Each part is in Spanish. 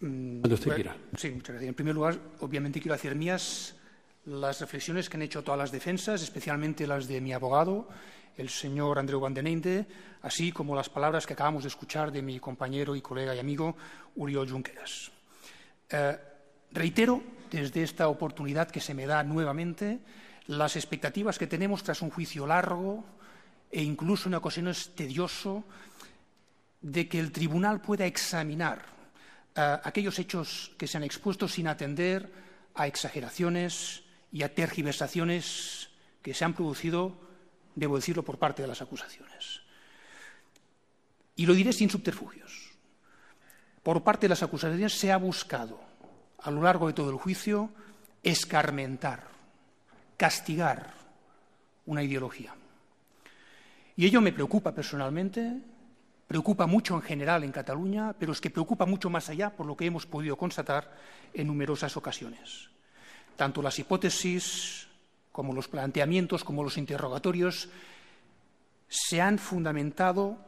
Mm, Cuando usted quiera. Sí, muchas gracias. En primer lugar, obviamente quiero hacer mías las reflexiones que han hecho todas las defensas, especialmente las de mi abogado, el señor Andreu Van den así como las palabras que acabamos de escuchar de mi compañero y colega y amigo Uriol Junqueras. Eh, reitero desde esta oportunidad que se me da nuevamente las expectativas que tenemos tras un juicio largo e incluso en ocasiones tedioso de que el tribunal pueda examinar eh, aquellos hechos que se han expuesto sin atender a exageraciones y a tergiversaciones que se han producido, debo decirlo, por parte de las acusaciones. Y lo diré sin subterfugios. Por parte de las acusaciones se ha buscado, a lo largo de todo el juicio, escarmentar, castigar una ideología. Y ello me preocupa personalmente, preocupa mucho en general en Cataluña, pero es que preocupa mucho más allá por lo que hemos podido constatar en numerosas ocasiones. Tanto las hipótesis como los planteamientos, como los interrogatorios, se han fundamentado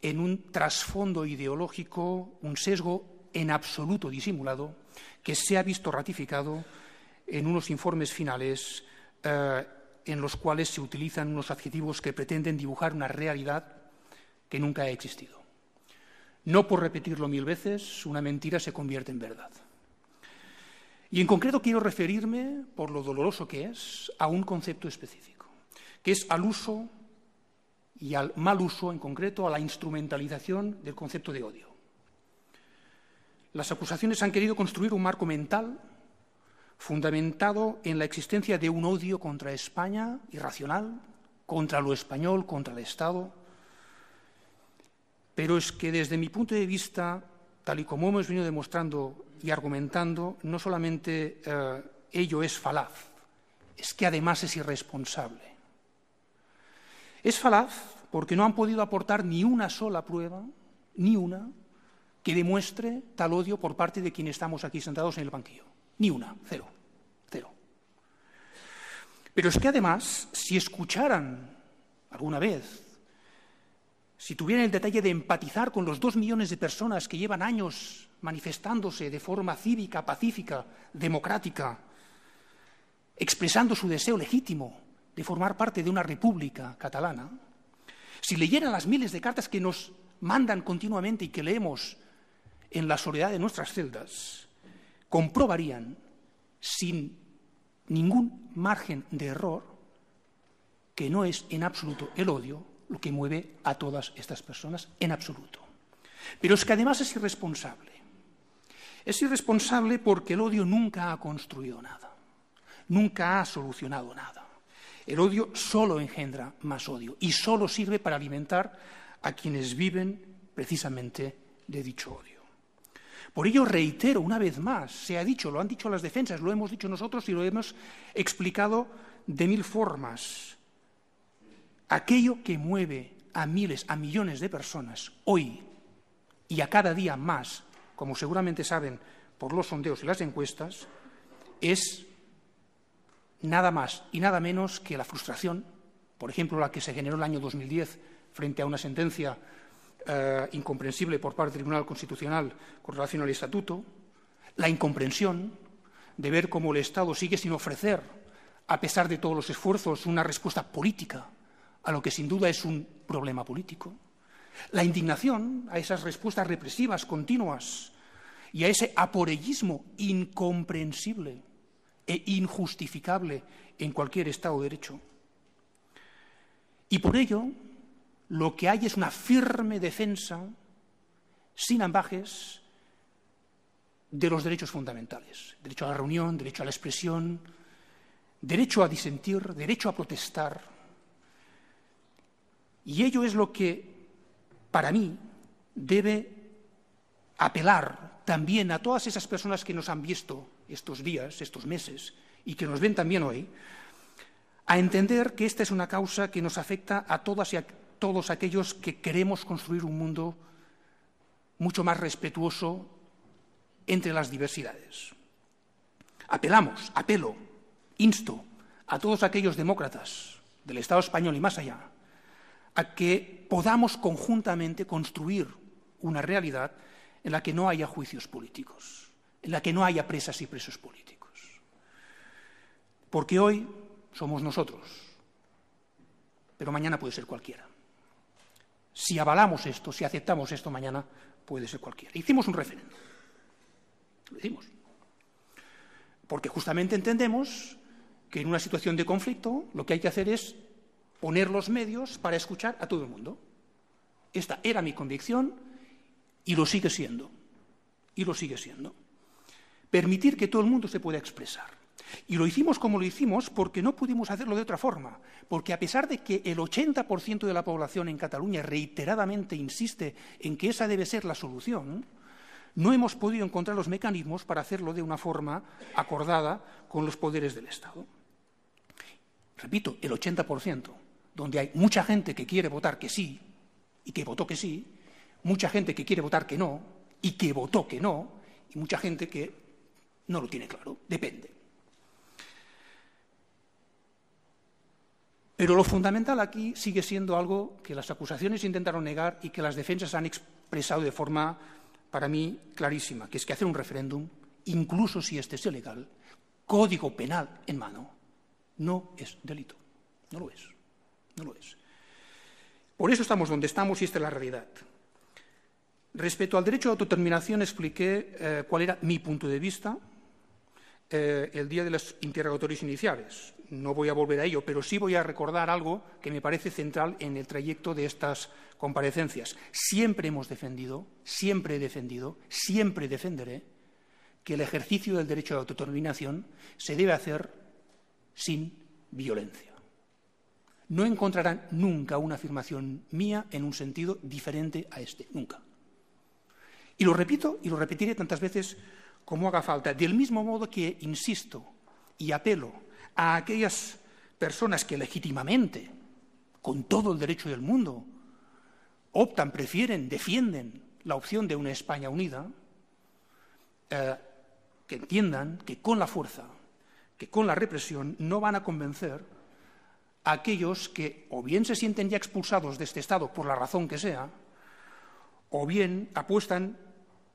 en un trasfondo ideológico, un sesgo en absoluto disimulado, que se ha visto ratificado en unos informes finales eh, en los cuales se utilizan unos adjetivos que pretenden dibujar una realidad que nunca ha existido. No por repetirlo mil veces, una mentira se convierte en verdad. Y en concreto quiero referirme, por lo doloroso que es, a un concepto específico, que es al uso y al mal uso, en concreto, a la instrumentalización del concepto de odio. Las acusaciones han querido construir un marco mental fundamentado en la existencia de un odio contra España irracional, contra lo español, contra el Estado. Pero es que desde mi punto de vista, tal y como hemos venido demostrando y argumentando, no solamente eh, ello es falaz, es que además es irresponsable. Es falaz porque no han podido aportar ni una sola prueba, ni una, que demuestre tal odio por parte de quienes estamos aquí sentados en el banquillo. Ni una, cero, cero. Pero es que además, si escucharan alguna vez, si tuvieran el detalle de empatizar con los dos millones de personas que llevan años manifestándose de forma cívica, pacífica, democrática, expresando su deseo legítimo de formar parte de una república catalana, si leyeran las miles de cartas que nos mandan continuamente y que leemos en la soledad de nuestras celdas, comprobarían sin ningún margen de error que no es en absoluto el odio lo que mueve a todas estas personas, en absoluto. Pero es que además es irresponsable. Es irresponsable porque el odio nunca ha construido nada, nunca ha solucionado nada. El odio solo engendra más odio y solo sirve para alimentar a quienes viven precisamente de dicho odio. Por ello reitero una vez más, se ha dicho, lo han dicho las defensas, lo hemos dicho nosotros y lo hemos explicado de mil formas. Aquello que mueve a miles, a millones de personas hoy y a cada día más, como seguramente saben por los sondeos y las encuestas, es nada más y nada menos que la frustración, por ejemplo, la que se generó en el año 2010 frente a una sentencia eh, incomprensible por parte del Tribunal Constitucional con relación al Estatuto, la incomprensión de ver cómo el Estado sigue sin ofrecer, a pesar de todos los esfuerzos, una respuesta política a lo que sin duda es un problema político, la indignación a esas respuestas represivas continuas y a ese aporellismo incomprensible e injustificable en cualquier Estado de Derecho. Y por ello, lo que hay es una firme defensa, sin ambajes, de los derechos fundamentales. Derecho a la reunión, derecho a la expresión, derecho a disentir, derecho a protestar. Y ello es lo que, para mí, debe apelar también a todas esas personas que nos han visto estos días, estos meses, y que nos ven también hoy, a entender que esta es una causa que nos afecta a todas y a todos aquellos que queremos construir un mundo mucho más respetuoso entre las diversidades. Apelamos, apelo, insto a todos aquellos demócratas del Estado español y más allá a que podamos conjuntamente construir una realidad en la que no haya juicios políticos, en la que no haya presas y presos políticos. Porque hoy somos nosotros, pero mañana puede ser cualquiera. Si avalamos esto, si aceptamos esto mañana, puede ser cualquiera. Hicimos un referéndum. Lo hicimos. Porque justamente entendemos que en una situación de conflicto lo que hay que hacer es poner los medios para escuchar a todo el mundo. Esta era mi convicción y lo sigue siendo. Y lo sigue siendo. Permitir que todo el mundo se pueda expresar. Y lo hicimos como lo hicimos porque no pudimos hacerlo de otra forma, porque a pesar de que el 80% de la población en Cataluña reiteradamente insiste en que esa debe ser la solución, no hemos podido encontrar los mecanismos para hacerlo de una forma acordada con los poderes del Estado. Repito, el 80%, donde hay mucha gente que quiere votar que sí y que votó que sí, mucha gente que quiere votar que no y que votó que no, y mucha gente que no lo tiene claro, depende. Pero lo fundamental aquí sigue siendo algo que las acusaciones intentaron negar y que las defensas han expresado de forma, para mí, clarísima, que es que hacer un referéndum, incluso si este es ilegal, código penal en mano, no es delito. No lo es. No lo es. Por eso estamos donde estamos y esta es la realidad. Respecto al derecho a autodeterminación expliqué eh, cuál era mi punto de vista eh, el día de los interrogatorios iniciales. No voy a volver a ello, pero sí voy a recordar algo que me parece central en el trayecto de estas comparecencias. Siempre hemos defendido, siempre he defendido, siempre defenderé que el ejercicio del derecho de autodeterminación se debe hacer sin violencia. No encontrarán nunca una afirmación mía en un sentido diferente a este, nunca. Y lo repito y lo repetiré tantas veces como haga falta, del mismo modo que insisto y apelo a aquellas personas que legítimamente, con todo el derecho del mundo, optan, prefieren, defienden la opción de una España unida, eh, que entiendan que con la fuerza, que con la represión no van a convencer aquellos que o bien se sienten ya expulsados de este Estado por la razón que sea, o bien apuestan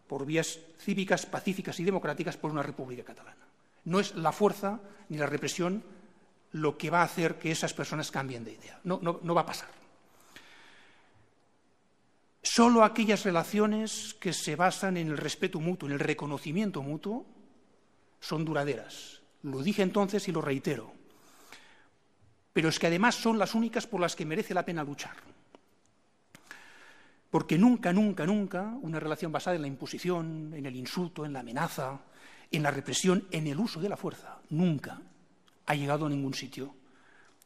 por vías cívicas, pacíficas y democráticas por una república catalana. No es la fuerza ni la represión lo que va a hacer que esas personas cambien de idea. No, no va a pasar. Solo aquellas relaciones que se basan en el respeto mutuo, en el reconocimiento mutuo, son duraderas. Lo dije entonces y lo reitero. Pero es que además son las únicas por las que merece la pena luchar. Porque nunca, nunca, nunca una relación basada en la imposición, en el insulto, en la amenaza, en la represión, en el uso de la fuerza, nunca ha llegado a ningún sitio,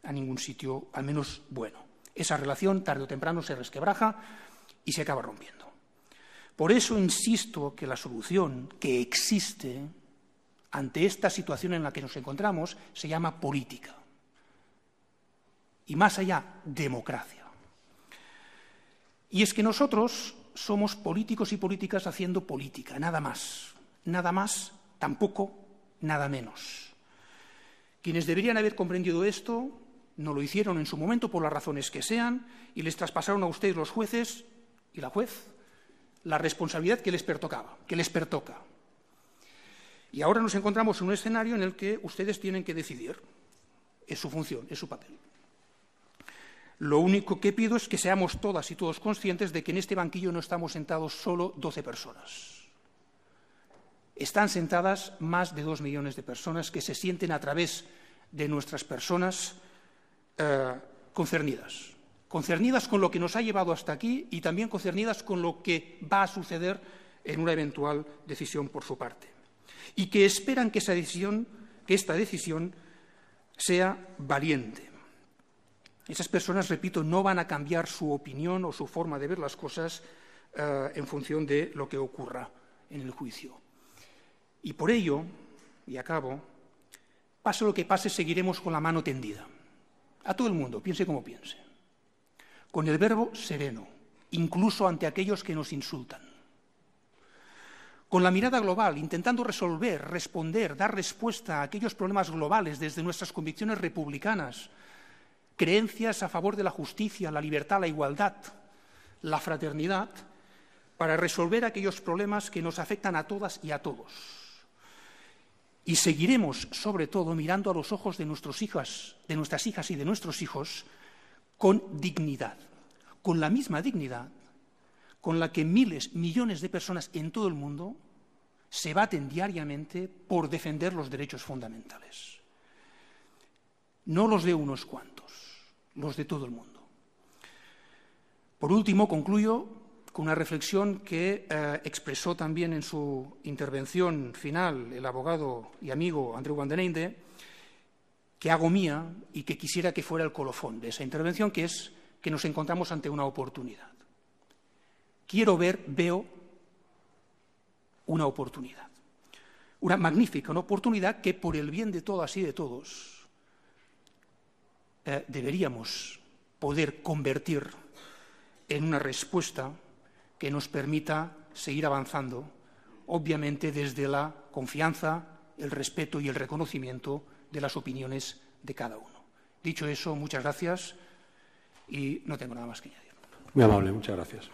a ningún sitio al menos bueno. Esa relación tarde o temprano se resquebraja y se acaba rompiendo. Por eso insisto que la solución que existe ante esta situación en la que nos encontramos se llama política. Y más allá, democracia. Y es que nosotros somos políticos y políticas haciendo política, nada más. Nada más, tampoco, nada menos. Quienes deberían haber comprendido esto no lo hicieron en su momento por las razones que sean y les traspasaron a ustedes los jueces y la juez la responsabilidad que les pertocaba, que les pertoca. Y ahora nos encontramos en un escenario en el que ustedes tienen que decidir. Es su función, es su papel. Lo único que pido es que seamos todas y todos conscientes de que en este banquillo no estamos sentados solo 12 personas. Están sentadas más de dos millones de personas que se sienten a través de nuestras personas eh, concernidas. Concernidas con lo que nos ha llevado hasta aquí y también concernidas con lo que va a suceder en una eventual decisión por su parte. Y que esperan que, esa decisión, que esta decisión sea valiente esas personas, repito, no van a cambiar su opinión o su forma de ver las cosas eh, en función de lo que ocurra en el juicio. Y por ello, y acabo, pase lo que pase, seguiremos con la mano tendida. A todo el mundo, piense como piense. Con el verbo sereno, incluso ante aquellos que nos insultan. Con la mirada global, intentando resolver, responder, dar respuesta a aquellos problemas globales desde nuestras convicciones republicanas, creencias a favor de la justicia, la libertad, la igualdad, la fraternidad, para resolver aquellos problemas que nos afectan a todas y a todos. Y seguiremos, sobre todo, mirando a los ojos de, nuestros hijas, de nuestras hijas y de nuestros hijos con dignidad, con la misma dignidad con la que miles, millones de personas en todo el mundo se baten diariamente por defender los derechos fundamentales. No los de unos cuantos, los de todo el mundo. Por último, concluyo con una reflexión que eh, expresó también en su intervención final el abogado y amigo Andreu Vandeneinde, que hago mía y que quisiera que fuera el colofón de esa intervención, que es que nos encontramos ante una oportunidad. Quiero ver, veo una oportunidad. Una magnífica una oportunidad que por el bien de todas y de todos eh, deberíamos poder convertir en una respuesta que nos permita seguir avanzando, obviamente desde la confianza, el respeto y el reconocimiento de las opiniones de cada uno. Dicho eso, muchas gracias y no tengo nada más que añadir. Muy amable, muchas gracias.